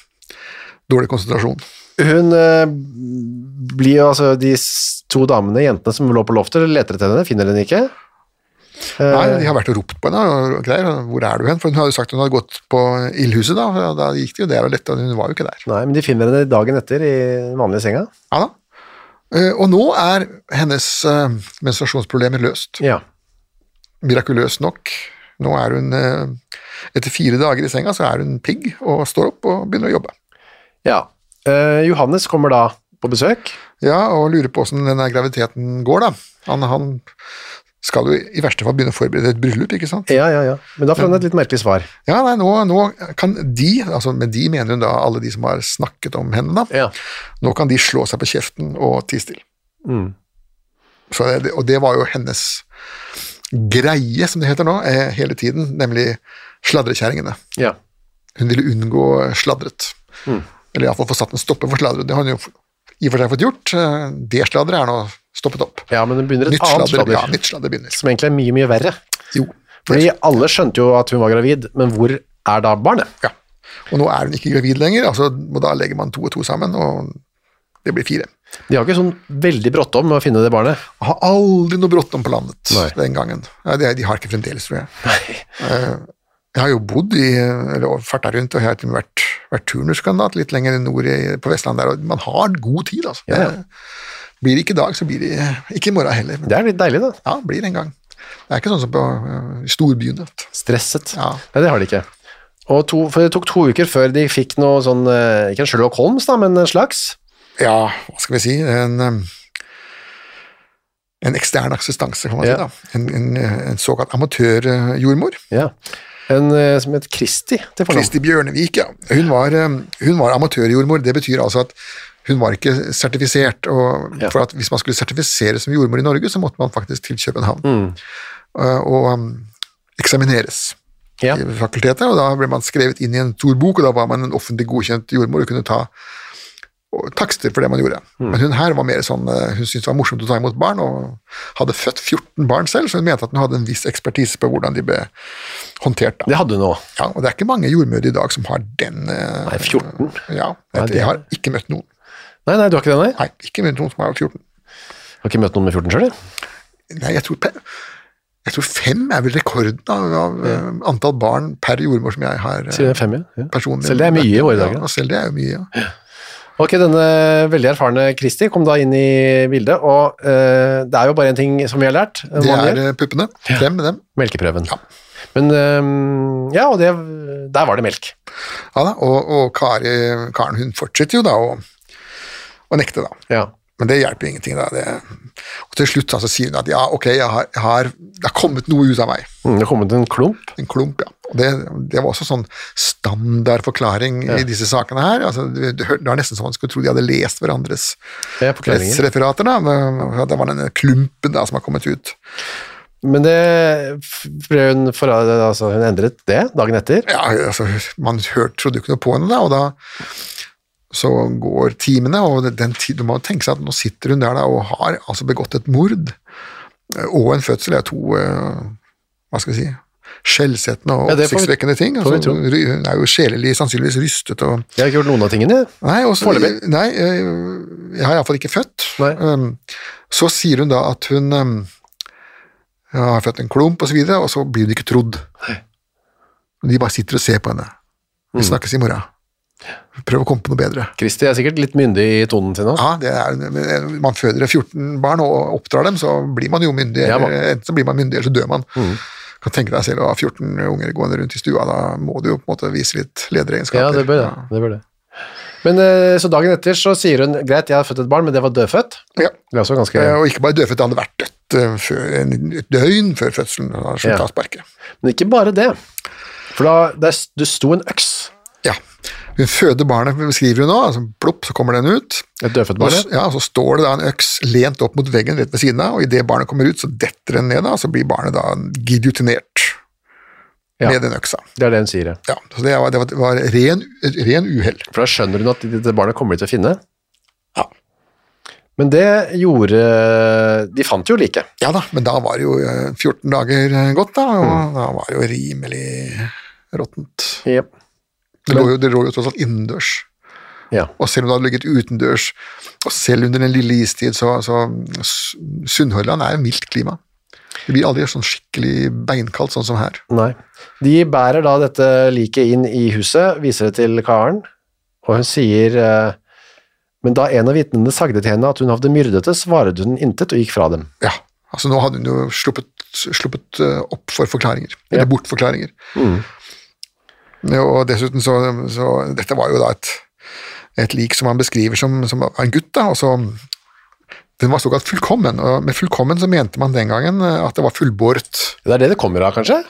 dårlig konsentrasjon. Hun øh, blir jo altså de to damene, jentene som lå på loftet, leter etter henne, finner henne ikke. Eh, Nei, de har vært og ropt på henne, og greier, hvor er du hen? For hun hadde jo sagt hun hadde gått på ildhuset, da, og da gikk de jo der og lette, hun var jo ikke der. Nei, men de finner henne dagen etter i den vanlige senga. Ja da. Eh, Og nå er hennes eh, menstruasjonsproblemer løst. Ja. Mirakuløst nok. Nå er hun, etter fire dager i senga, så er hun pigg og står opp og begynner å jobbe. ja. Johannes kommer da på besøk. Ja, og lurer på åssen denne graviditeten går, da. Han, han skal du i verste fall begynne å forberede et bryllup, ikke sant? Ja, ja, ja. Men da får han et litt merkelig svar. Ja, nei, nå, nå kan de, altså med de mener hun da alle de som har snakket om henne, da, Ja. nå kan de slå seg på kjeften og tie stille. Mm. Det, og det var jo hennes greie, som det heter nå, eh, hele tiden, nemlig sladrekjerringene. ja. Hun ville unngå sladret. Eller iallfall få satt en stopper for sladret. Det har hun jo i og for seg fått gjort. Eh, Det sladret er nå stoppet opp. Ja, men det begynner et Nytt annet sladder, ja, nytt sladder begynner. som egentlig er mye, mye verre. Jo. Fordi alle skjønte jo at hun var gravid, men hvor er da barnet? Ja. Og nå er hun ikke gravid lenger, altså, og da legger man to og to sammen, og det blir fire. De har ikke sånn veldig bråttom med å finne det barnet. Jeg har aldri noe bråttom på landet Nei. den gangen. Ja, de har ikke fremdeles, tror jeg. Nei. Jeg har jo bodd i, eller farta rundt, og jeg har vært, vært turnuskandidat litt lenger nord på Vestlandet og man har god tid, altså. Ja, ja. Blir det ikke i dag, så blir det ikke i morgen heller. Det er litt deilig, da. ja, blir det en gang. Det er ikke sånn som på storbyen. storbyene. Stresset. Ja. Nei, det har de ikke. Og to, for det tok to uker før de fikk noe sånn, eh, ikke en Sherlock Holmes da, men en slags. Ja, hva skal vi si, en, en ekstern assistanse, kan man Ja. si. da. En, en, en såkalt amatørjordmor. Ja. En eh, som het Kristi til fornavn. Kristi Bjørnevik, ja. Hun var, hun var amatørjordmor. Det betyr altså at hun var ikke sertifisert. og Ja. for at Hvis man skulle sertifisere som jordmor i Norge, så måtte man faktisk til København Mm. uh, og um, eksamineres Ja. i fakultetet. og Da ble man skrevet inn i en stor bok, og da var man en offentlig godkjent jordmor og kunne ta takster for det man gjorde. Mm. Men hun her var mer sånn, uh, hun syntes det var morsomt å ta imot barn, og hadde født 14 barn selv, så hun mente at hun hadde en viss ekspertise på hvordan de ble håndtert. da. Det hadde hun òg. Ja, og det er ikke mange jordmødre i dag som har den eh, Nei, 14? Ja, jeg, det- jeg har ikke møtt noen. Nei, nei, du har ikke det, nei? Nei, ikke møtt noen som har 14. Har ikke møtt noen med 14 sjøl, du? Nei, jeg tror, jeg tror fem er vel rekorden av, av ja. antall barn per jordmor som jeg har eh, Sier det fem, ja. ja. personlig. Selv det er mye i våre dager. Ja, selv det er jo mye, ja. Ok, denne veldig erfarne Kristi kom da inn i bildet, og uh, det er jo bare en ting som vi har lært. eh, Det er eh, puppene. Frem med dem. Melkeprøven. Ja. Men eh, ja, og det, der var det melk. Ja da, og, og Kari, Karen hun fortsetter jo da å, å nekte, da. Ja. Men det hjelper ingenting. da. Det, og til slutt da, så sier hun at ja, ok, jeg har, jeg har, det har kommet noe ut av meg. Mm, Det har kommet en klump. En klump, ja. Og det, det var også sånn standardforklaring i disse sakene her. Altså, det, det var nesten så man skulle tro de hadde lest hverandres Ja, rettsreferater. da, men Det var denne klumpen da som har kommet ut. Men det ble hun, for, altså, hun endret det dagen etter. Ja, altså, Man hørte, trodde jo ikke noe på henne da, og da så går timene, og den tid, du må tenke seg at nå sitter hun der da, og har altså begått et mord eh, og en fødsel. Det er to eh, hva skal jeg si, skjellsettende og Ja, oppsiktsvekkende ting. Altså, hun er jo sjelelig sannsynligvis rystet. og Jeg har ikke gjort noen av tingene. Nei, også, nei eh, jeg har iallfall ikke født. Nei. Um, så sier hun da at hun um, har født en klump, og så videre, og så blir hun ikke trodd. De bare sitter og ser på henne. Vi Mm. snakkes i morgen. Prøv å komme på noe bedre. Kristi er sikkert litt myndig i tonen sin også. Ja, det er, man føder 14 barn og oppdrar dem, så blir man jo myndig. Ja, man. enten så blir man myndig, eller så dør man. Kan tenke deg selv å ha 14 unger gående rundt i stua, da må du jo på en måte vise litt lederegenskaper. Ja, det bør det. det, bør det. Men eh, Så dagen etter så sier hun greit, jeg har født et barn, men det var dødfødt. Ja. Det var ganske Eh, Og ikke bare dødfødt, det hadde vært dødt eh, før, et døgn før fødselen. Ja. ja. Men ikke bare det. For da der, det sto en øks. Hun føder barnet, beskriver hun nå, altså plopp, så kommer den ut. Et dødfødt barn. ja, så står det da en øks lent opp mot veggen rett ved siden av, og idet barnet kommer ut, så detter den ned, da, og så blir barnet da gidiotinert Ja. med den øksa. Det er det hun sier. ja. Ja, så det var, det var, det var ren, ren uhell. For da skjønner hun at dette barnet kommer de til å finne. Ja. Men det gjorde De fant jo like. Ja da, men da var det jo eh, 14 dager eh, gått, da, og Mm. da var det jo rimelig råttent. Yep. Det lå jo, det lå jo tross alt innendørs. Ja. Og selv om det hadde ligget utendørs, og selv under den lille istid, så, så Sunnhordland er mildt klima. Det blir aldri sånn skikkelig beinkaldt sånn som her. Nei. De bærer da dette liket inn i huset, viser det til Karen, og hun sier eh, Men da en av vitnene sagde til henne at hun hadde myrdet det, svaret hun intet og gikk fra dem. Ja, altså nå hadde hun jo sluppet, sluppet eh, opp for forklaringer, Ja. eller bortforklaringer. Ja, Og dessuten så, så Dette var jo da et, et lik som han beskriver som, som en gutt, da, og så den var såkalt fullkommen, og med fullkommen så mente man den gangen eh, at det var fullbåret. Det er det det kommer av, kanskje?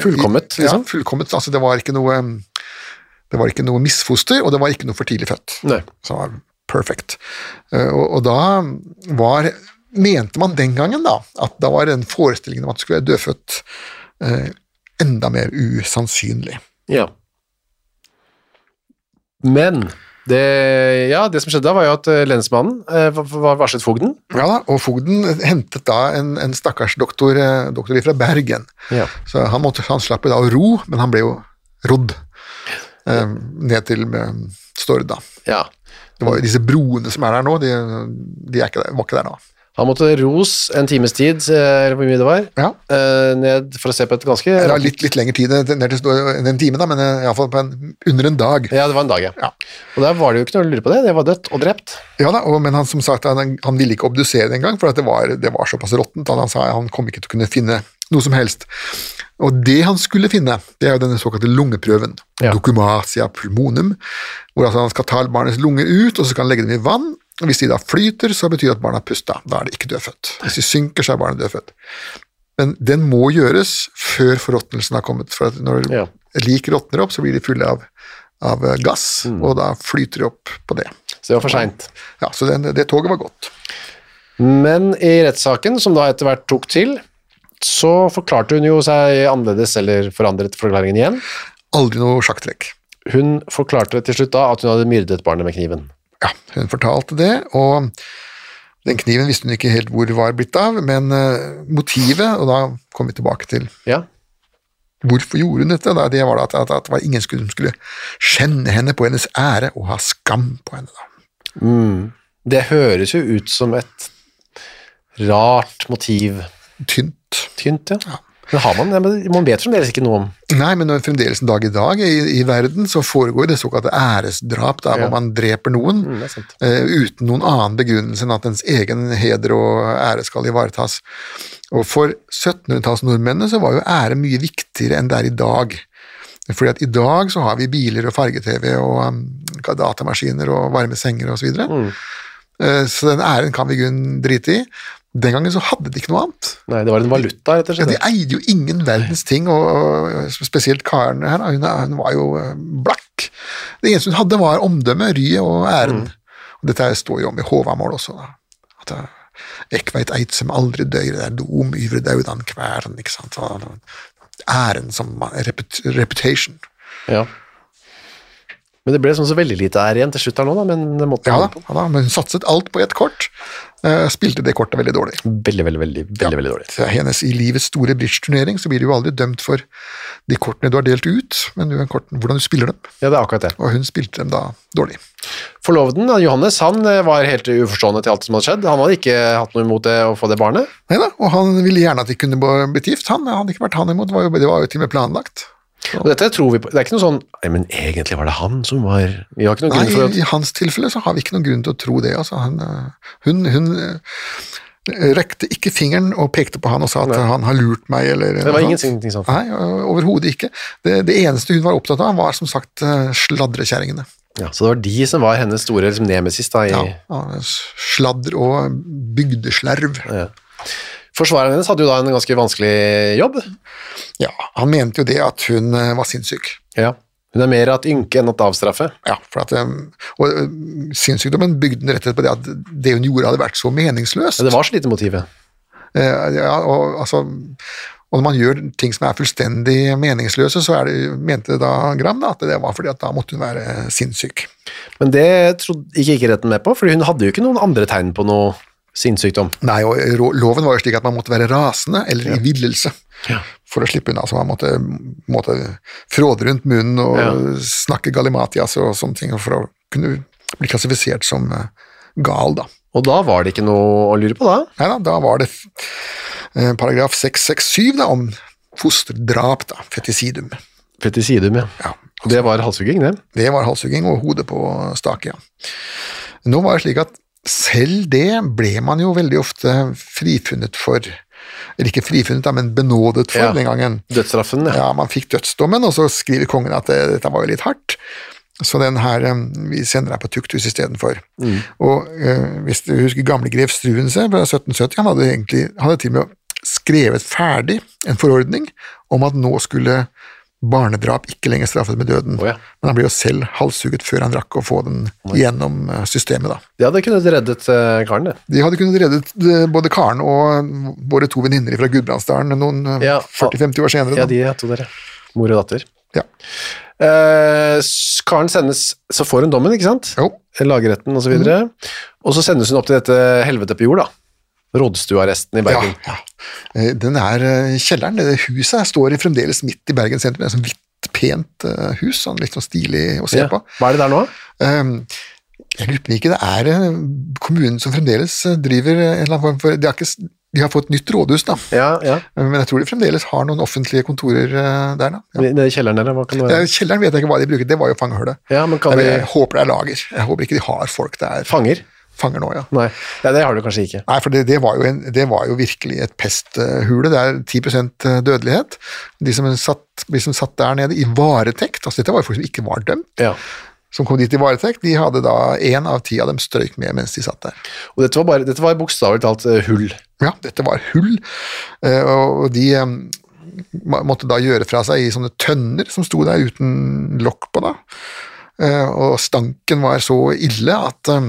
Fullkommet, liksom? Ja, fullkommet. Altså det var ikke noe det var ikke noe misfoster, og det var ikke noe for tidlig født. Nei. Så det var perfect. Eh, Og, og da var Mente man den gangen da, at da var den forestillingen om at du skulle være dødfødt eh, enda mer usannsynlig. Ja. Men det, ja, det som skjedde da, var jo at eh, lensmannen eh, var- var varslet fogden. Ja da, Og fogden hentet da en, en stakkars doktor, eh, doktor fra Bergen. Ja. Så han, måtte, han slapp jo da å ro, men han ble jo rodd eh, ned til eh, Stord, da. ja. Det var jo disse broene som er der nå, de, de ikke var ikke der nå. Han måtte ros en times tid, eh, eller hvor mye det var, Ja, eh, ned for å se på et ganske det var litt, litt lengre tid enn ned til en time, da, men eh, iallfall under en dag. Ja, det var en dag, ja. Ja. Og der var det jo ikke noe å lure på det. Det var dødt og drept. Ja da, og, men han som sagt, han, han ville ikke obdusere det engang, for at det, var, det var såpass råttent. at Han sa han kom ikke til å kunne finne noe som helst. Og det han skulle finne, det er jo denne såkalte lungeprøven, Ja. documatia pulmonum, hvor altså han skal ta barnets lunger ut, og så skal han legge dem i vann. Hvis de da flyter, så betyr det at barnet har pusta. Da er det ikke dødfødt. Hvis de synker, så er barnet dødfødt. Men den må gjøres før forråtnelsen har kommet. For når Ja. lik råtner opp, så blir de fulle av, av gass, Mm. og da flyter de opp på det. Så det var for seint. Ja, Så den, det toget var gått. Men i rettssaken, som da etter hvert tok til, så forklarte hun jo seg annerledes, eller forandret forklaringen igjen. Aldri noe sjakktrekk. Hun forklarte til slutt da at hun hadde myrdet barnet med kniven. Ja, hun fortalte det, og den kniven visste hun ikke helt hvor var blitt av, men eh, motivet, og da kom vi tilbake til Ja, hvorfor gjorde hun dette, da, det var at, at, at det var ingen skulle, som skulle skjenne henne på hennes ære og ha skam på henne. da. det høres jo ut som et rart motiv. Tynt. Tynt, ja. Ja, men man vet fremdeles ikke noe om. Nei, men fremdeles en dag i dag i, i verden så foregår det såkalte æresdrap, der Ja. hvor man dreper noen Mm, eh, uten noen annen begrunnelse enn at ens egen heder og ære skal ivaretas. Og for 1700-tallsnordmennene så var jo ære mye viktigere enn det er i dag. Fordi at i dag så har vi biler og farge-TV og um, datamaskiner og varme senger og så videre. uh, Så den æren kan vi i grunnen drite i. Den gangen så hadde de ikke noe annet. Nei, det var en valuta, rett og Ja, de eide jo ingen verdens ting, og, og spesielt Karen her, hun, hun var jo eh, blakk. Det eneste hun hadde var omdømme, ryet og æren. Og dette står jo om i Håvamål også, da. At Ekveit Ekk eit som aldri døyr, det er dom yvre daudan kvern. ikke sant. Æren som reputation. Ja. Men det ble sånn så veldig lite ære igjen til slutt her nå, da, men det måtte Ja da, ja da, men hun satset alt på ett kort. Uh, spilte det kortet veldig dårlig. Veldig, veldig, veldig, veldig, veldig dårlig. Så hennes I livets store bridge-turnering så blir du jo aldri dømt for de kortene du har delt ut, men du korten, hvordan du spiller dem. Ja, det er akkurat det. Og hun spilte dem da dårlig. Forloveden, da, Johannes, han eh, var helt uforstående til alt som hadde skjedd. Han hadde ikke hatt noe imot det å få det barnet. Neida, og han ville gjerne at de kunne blitt gift. Han hadde ikke vært han imot, det var jo, det var jo til og med planlagt. Og dette tror vi på. Det er ikke noe sånn Nei, men egentlig var det han som var Vi har ikke noen Nei, grunn for at i hans tilfelle så har vi ikke noen grunn til å tro det. Altså, han, øh, hun hun øh, rekte ikke fingeren og pekte på han og sa at han har lurt meg, eller Det var ingenting sånt. Nei, overhodet ikke. Det, det eneste hun var opptatt av, var som sagt øh, sladrekjerringene. Ja, så det var de som var hennes store liksom, nemesis da i Ja, ja, sladder og bygdeslerv. Forsvareren hennes hadde jo da en ganske vanskelig jobb. Ja, han mente jo det at hun øh, var sinnssyk. Ja. Hun er mer at ynke enn at avstraffe. Ja, for at, um, og uh, sinnssykdommen bygde den rett og slett på det at det hun gjorde hadde vært så meningsløst. Ja, det var så lite motivet. Eh, ja, og, altså, og når man gjør ting som er fullstendig meningsløse, så er det, mente da Gram da, at det var fordi at da måtte hun være sinnssyk. Men det trodde ikke ikke retten med på, for hun hadde jo ikke noen andre tegn på noe sinnssykdom. Nei, og loven var jo slik at man måtte være rasende eller i villelse for å slippe unna, så man måtte, måtte fråde rundt munnen og Ja. snakke galimatias og sånne ting for å kunne bli klassifisert som eh, gal, da. Og da var det ikke noe å lure på, da. Nei da, da var det eh, paragraf 667 da, om fosterdrap, da, Fetisidum. Fetisidum, ja. Ja, Det var halshugging, det. det var halshugging og hodet på stake, ja. Nå var det slik at selv det ble man jo veldig ofte frifunnet for, eller ikke frifunnet da, men benådet for Ja. den gangen. Dødsstraffen, ja. Ja, man fikk dødsdommen, og så skriver kongen at det, dette var jo litt hardt. Så den her, eh, vi sender deg på tukthus istedenfor. Mm. Og eh, hvis du husker gamle grev Struense fra 1770, han hadde egentlig, han hadde til og med skrevet ferdig en forordning om at nå skulle barnedrap ikke lenger straffes med døden. Oh, ja. Men han ble jo selv halshugget før han rakk å få den gjennom eh, systemet, da. De hadde kunnet reddet uh, karen, det. De hadde kunnet reddet uh, både Karen og våre to venninner fra Gudbrandsdalen noen Ja, 40-50 år senere. Ja, da. de er to dere. Mor og datter. Ja. Karen sendes, så får hun dommen, ikke sant? Jo. Lagerretten og så videre. Og så sendes hun opp til dette helvete på jord, da. Rådstuearresten i Bergen. ja. ja. Den er eh, kjelleren, det huset her står fremdeles midt i Bergen sentrum. Det er sånn hvitt, pent eh, hus, sånn litt sånn stilig å se Ja. på. Hva er det der nå? Um, jeg lurer på ikke det er eh, kommunen som fremdeles eh, driver en eller annen form for De har, ikke, de har fått nytt rådhus, da, Ja, ja. men jeg tror de fremdeles har noen offentlige kontorer eh, der. da. Ja. Nede i kjelleren, eller hva kan det Ja, være? Kjelleren vet jeg ikke hva de bruker, det var jo fangehullet. Ja, men kan Jeg, jeg håper det er lager. Jeg håper ikke de har folk der. Fanger? Fanger nå, ja. Nei. ja, det har du kanskje ikke. Nei, for det, det, var jo en, det var jo virkelig et pesthule. Det er 10% dødelighet. De som, satt, de som satt der nede i varetekt, altså dette var jo folk som ikke var dømt, Ja. som kom dit i varetekt, de hadde da én av ti av dem strøyk med mens de satt der. Og dette var, bare, dette var bokstavelig talt eh, hull. Ja, dette var hull, eh, og de eh, måtte da gjøre fra seg i sånne tønner som sto der uten lokk på, da. Eh, Og stanken var så ille at eh,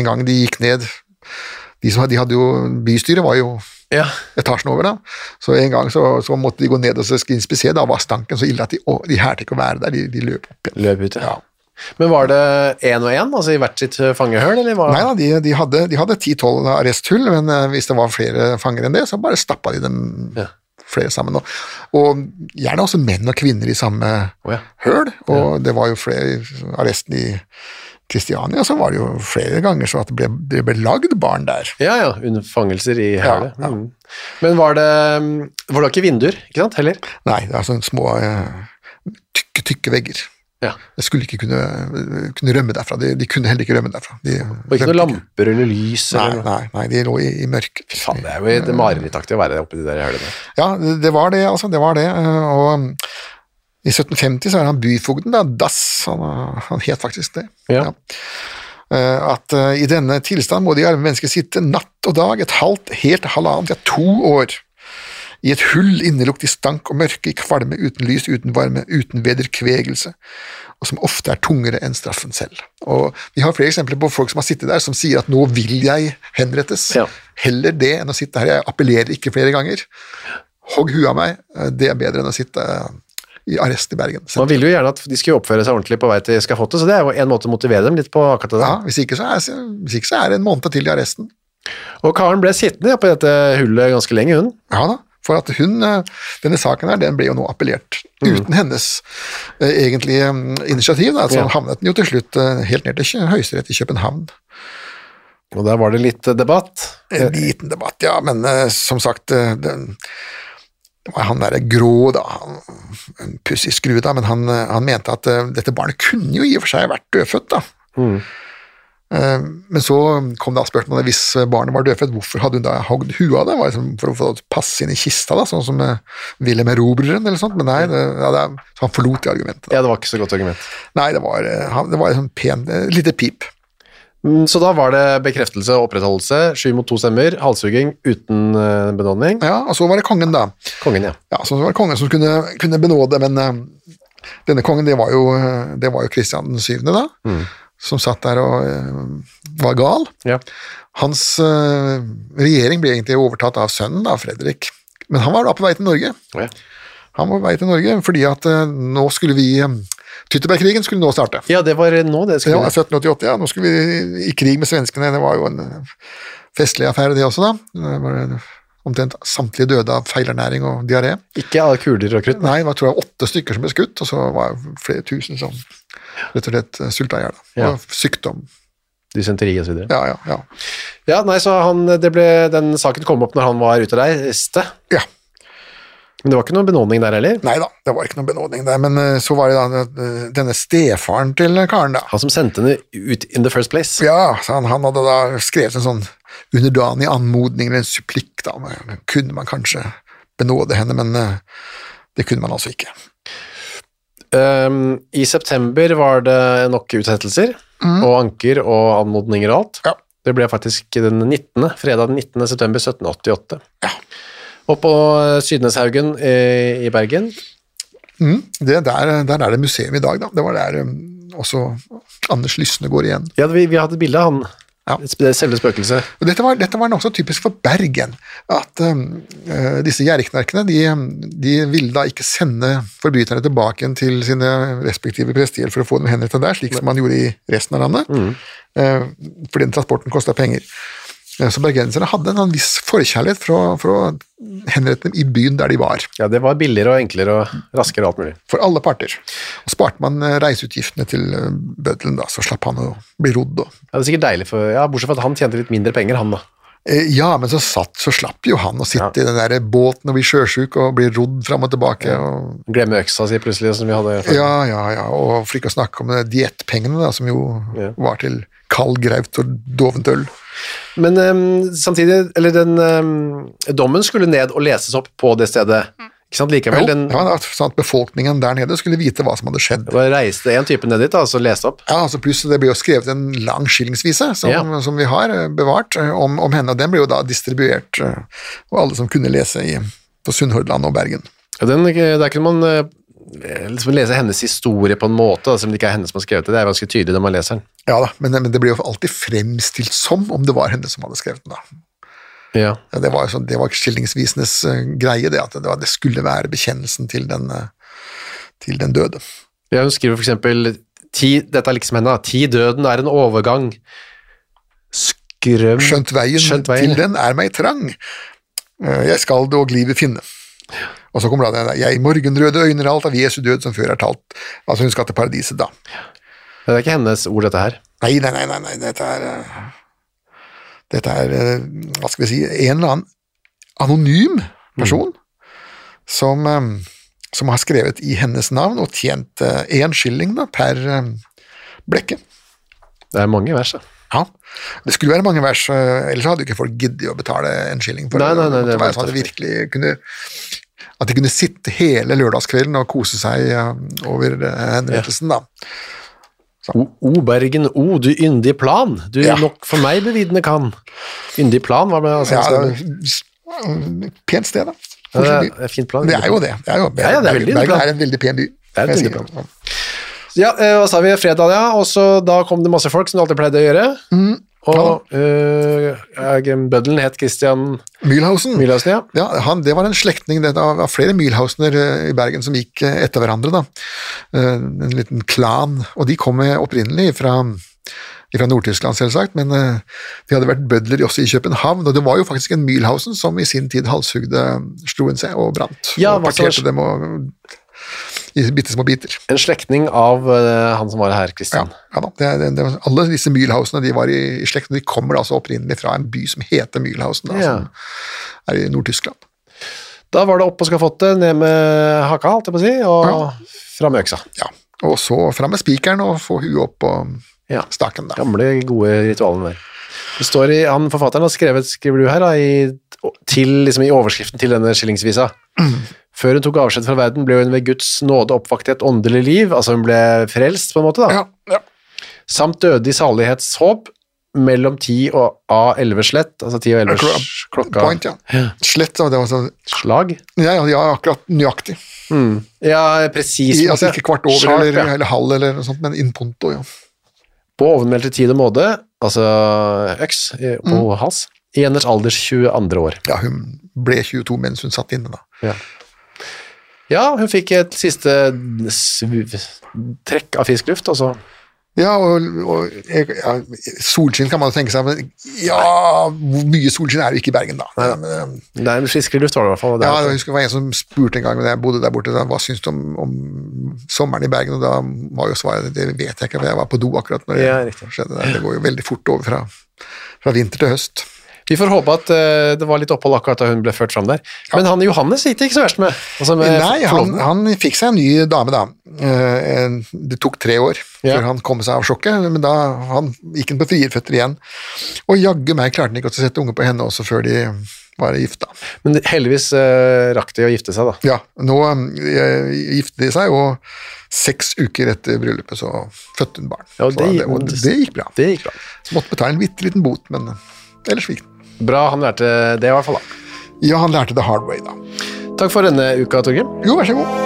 en gang de gikk ned de, som, de hadde jo, Bystyret var jo Ja. etasjen over, da. Så en gang så, så måtte de gå ned og inspisere, da var stanken så ille at de, å, de ikke å være der, de, de løp opp igjen. Løp ut, ja. Men var det én og én, altså i hvert sitt eh, fangehull, eller var... Nei da, de, de hadde ti-tolv 10-12 arresthull, men hvis det var flere fanger enn det, så bare stappa de dem Ja. Flere sammen. Og, og gjerne også menn og kvinner i samme oh, ja. høl, og det var jo flere arresten i Kristiania, så var det jo flere ganger så at det ble, det ble lagd barn der. Ja, ja, unnfangelser i Ja, hølet. ja. Mm. Men var det Var det ikke vinduer, ikke sant, heller? Nei, det er sånne små eh, tykke, tykke vegger. Ja. Jeg skulle ikke kunne, kunne rømme derfra. De, de kunne heller ikke rømme derfra. De, Og ikke noen lamper eller lys? Eller nei, nei, de lå i, i mørket. Faen, det er jo marerittaktig å være oppi de der hølene. Ja, det var det, altså. Det var det. eh, Og I 1750 så er han byfogden, da, Dass, han, han het faktisk det. Ja. ja. At eh, i denne tilstand må de arme mennesker sitte natt og dag, et halvt, helt halvannet, ja to år, i et hull innelukt i stank og mørke, i kvalme, uten lys, uten varme, uten vederkvegelse, og som ofte er tungere enn straffen selv. Og Vi har flere eksempler på folk som har sittet der, som sier at nå vil jeg henrettes. Ja. Heller det enn å sitte her, jeg appellerer ikke flere ganger. Hogg huet av meg, eh, det er bedre enn å sitte i arrest i Bergen. Man ville jo gjerne at de skulle oppføre seg ordentlig på vei til skafottet, så det er jo en måte å motivere dem litt på akkurat det. Ja, hvis ikke, så er, hvis ikke så er det en måned til i arresten. Og Karen ble sittende på dette hullet ganske lenge, hun. Ja da, for at hun, eh, denne saken her, den ble jo nå appellert uten hennes eh, egentlige mm, initiativ. Da, så Ja. havnet den jo til slutt eh, helt ned til Høyesterett i København. Og der var det litt eh, debatt. En liten debatt, ja, men eh, som sagt den, det var han derre grå, da, en pussig skrue, da, men han, han mente at uh, dette barnet kunne jo i og for seg vært dødfødt, da. Eh, Men så kom da spørsmålet hvis barnet var dødfødt, hvorfor hadde hun da hogd huet av det? Var det for å få det passe inn i kista, da, sånn som eh, Wilhelm Erobreren eller sånt? Men nei, det, ja, det, så han forlot det argumentet. Da. Ja, det var ikke så godt argument. Nei, det var, eh, det var sånn pen, eh, lite pip. Mm, Så da var det bekreftelse og opprettholdelse, sju mot to stemmer, halshugging uten eh, benådning. Ja, og så var det kongen, da. Kongen, ja. Ja, så var det kongen som kunne, kunne benåde, men eh, denne kongen, det var jo, eh, det var jo Kristian den syvende, da, som satt der og eh, var gal. ja. Hans eh, regjering ble egentlig overtatt av sønnen, da, Fredrik. Men han var da på vei til Norge. Ja. Han var på vei til Norge fordi at eh, nå skulle vi Tyttebergkrigen skulle nå starte. Ja, det var nå det skulle var 1788, ja. Nå skulle vi i krig med svenskene. Det var jo en festlig affære, det også, da. Det var omtrent samtlige døde av feilernæring og diaré. Ikke av kuler og krutt. Nei, det var tror jeg åtte stykker som ble skutt, og så var det flere tusen som rett og slett eh, sulta i hjel. Ja. Sykdom. Dysenteri videre. Ja, ja, ja. Ja, nei, så han, det ble, den saken kom opp når han var ute og reiste. ja. Men det var ikke noen benådning der heller. Nei da, det var ikke noen benådning der, men eh, så var det da eh, denne stefaren til Karen, da. Han som sendte henne ut in the first place. Ja, han, han hadde da skrevet en sånn underdanig anmodning eller en supplikk, da. Kunne man kanskje benåde henne, men det kunne man altså ikke. Um, I september var det nok utsettelser, og anker og anmodninger og alt. Ja. Det ble faktisk den 19., fredag den 19. september 1788. Ja. Og på Sydneshaugen i, i Bergen. Mm, det, der, der er det museum i dag, da. Det var der um, også Anders Lysne går igjen. Ja, vi, vi hadde et bilde av han. Ja. Selve spøkelset. Dette var, dette var nokså typisk for Bergen, at um, eh, disse gjerriknerkene de, de ville da ikke sende forbryterne tilbake til sine respektive prestier for å få dem henrettet der, slik som man gjorde i resten av landet, eh, fordi den transporten kosta penger. Eh, Så bergenserne hadde en sånn viss forkjærlighet for å, for å henrette dem i byen der de var, Ja, det var billigere og enklere og raskere og alt mulig. for alle parter. Sparte man eh, reiseutgiftene til eh, bøddelen, da, så slapp han å bli rodd. Og. Ja, det er sikkert deilig for, ja, Bortsett fra at han tjente litt mindre penger, han da. Eh, Ja, men så satt, så slapp jo han å sitte i den der båten og bli sjøsjuk og bli rodd fram og tilbake. Og, Glemme øksa si plutselig, som vi hadde før. ja, ja, ja, og for ikke å snakke om de diettpengene, da, som jo Ja. var til kald graut og dovent øl. Men um, samtidig, eller den um, dommen skulle ned og leses opp på det stedet. Ikke sant, likevel. Jo, Den, ja, da, sånn at befolkningen der nede skulle vite hva som hadde skjedd. da reiste en type ned dit, og så leste opp. Ja, altså pluss det ble jo skrevet en lang skillingsvise som, Ja. som vi har eh, bevart eh, om, om henne, og den ble jo da distribuert, eh, og alle som kunne lese i, på Sunnhordland og Bergen. Ja, Den, der kunne man liksom lese hennes historie på en måte, selv om det ikke er henne som har skrevet det. Det er ganske tydelig når man leser den. Ja da, men, men det ble jo alltid fremstilt som om det var henne som hadde skrevet den da. Ja. Det var sånn, det var skillingsvisenes eh, greie, det at det, var, det skulle være bekjennelsen til den, eh, til den døde. Ja, hun skriver ti, Dette er liksom henne. Ti døden er en overgang. Skrøm Skjønt veien, Skjønt veien, til den er meg trang, Eh, jeg skal dog livet finne. Og så kommer da den der, jeg morgenrøde øyner er alt av Jesu død som før er talt. Altså hun skal til paradiset da. Det er ikke hennes ord, dette her. Nei, nei, nei, nei, dette er Dette er, eh, hva skal vi si, en eller annen anonym person som, eh, som har skrevet i hennes navn og tjent én skilling da, per eh, blekke. Det er mange vers, da. Ja, det skulle være mange vers, eh, ellers hadde ikke folk giddet å betale en skilling for Nei, nei, nei, det. det måtte sånn at det virkelig kunne At de kunne sitte hele lørdagskvelden og kose seg eh, over henrettelsen, ja. da. O, o Bergen, o du yndig plan, du Ja. nok for meg bevitne kan. Yndig plan, hva med altså, Ja, det? pent sted, da. Ja, det er fint plan. Det er jo det. det, er jo, Ja, ja, det er Bergen, Bergen er en veldig pen by. er et vil jeg veldig si. plan. Ja, eh, hva sa vi? Fredag, ja. Og så da kom det masse folk, som det alltid pleide å gjøre. Mm. Og uh, bøddelen het Christian Mühlhausen. Mühlhausen ja. Ja, han, det var en slektning av, av flere Mühlhausener eh, i Bergen som gikk eh, etter hverandre. da. Eh, En liten klan. Og de kom eh, opprinnelig fra, fra Nord-Tyskland, selvsagt, men eh, de hadde vært bødler også i København. Og det var jo faktisk en Mühlhausen som i sin tid halshugde Struensee og brant. Ja, og hva parterte dem og, i bitte små biter. En slektning av uh, han som var her, Ja, ja. Det, det, det, alle disse Mühlhausene de var i, i slekt, og de kommer altså opprinnelig fra en by som heter Mühlhausen, da, Ja. som er i Nord-Tyskland. Da var det opp og skafottet, ned med haka, holdt jeg på å si, og Ja. fram med øksa. Ja, og så fram med spikeren og få huet opp på Ja. staken. Da. Gamle, gode ritualene der. Det står i, han Forfatteren har skrevet, skriver du her, da, i, til, liksom i overskriften til denne skillingsvisa. Før hun tok avskjed fra verden, ble hun ved Guds nåde oppvakt i et åndelig liv, altså hun ble frelst, på en måte, da. Ja, ja. samt døde i salighetshåp mellom 10 og A11 slett, altså 10 og 11 klokka Point, ja. Slett, det var sånn slag. ja, ja, ja, akkurat nøyaktig. Ja, presis. Altså ikke kvart over Sharp, eller, eller halv eller noe sånt, men in punto, ja. På ovenmeldte tid og måte, altså øks på Mm. hals, i hennes alders 22 år. Ja, hun ble 22 mens hun satt inne, da. Ja. Ja, hun fikk et siste trekk av frisk luft, og så Ja, og, og ja, solskinn kan man tenke seg, men ja, hvor mye solskinn er det ikke i Bergen, da? Men, Nei, men friskere luft var det i hvert fall. det Ja, er- jeg husker det var en som spurte en gang da jeg bodde der borte, da, hva syns du om, om sommeren i Bergen, og da var jo svaret det vet jeg ikke, for jeg var på do akkurat når det Ja, skjedde. Der. Det går jo veldig fort over fra, fra vinter til høst. Vi får håpe at uh, det var litt opphold akkurat da hun ble ført fram der. Men han Johannes gikk det ikke så verst med. Altså med Nei, han, han fikk seg en ny dame, da. Uh, Det tok tre år Ja. før han kom seg av sjokket, men da han gikk han på frierføtter igjen. Og jaggu meg klarte han ikke å sette unge på henne også før de var gifta. Men heldigvis uh, rakk de å gifte seg, da. Ja, nå giftet de seg, og seks uker etter bryllupet så fødte hun barn. Ja, det- det, og det gikk bra. Det gikk bra. Så måtte betale en bitte liten bot, men ellers gikk det. Bra han lærte det, i hvert fall. da. Ja, han lærte the hard way, da. Takk for denne uka, Torgrim. Jo, vær så god.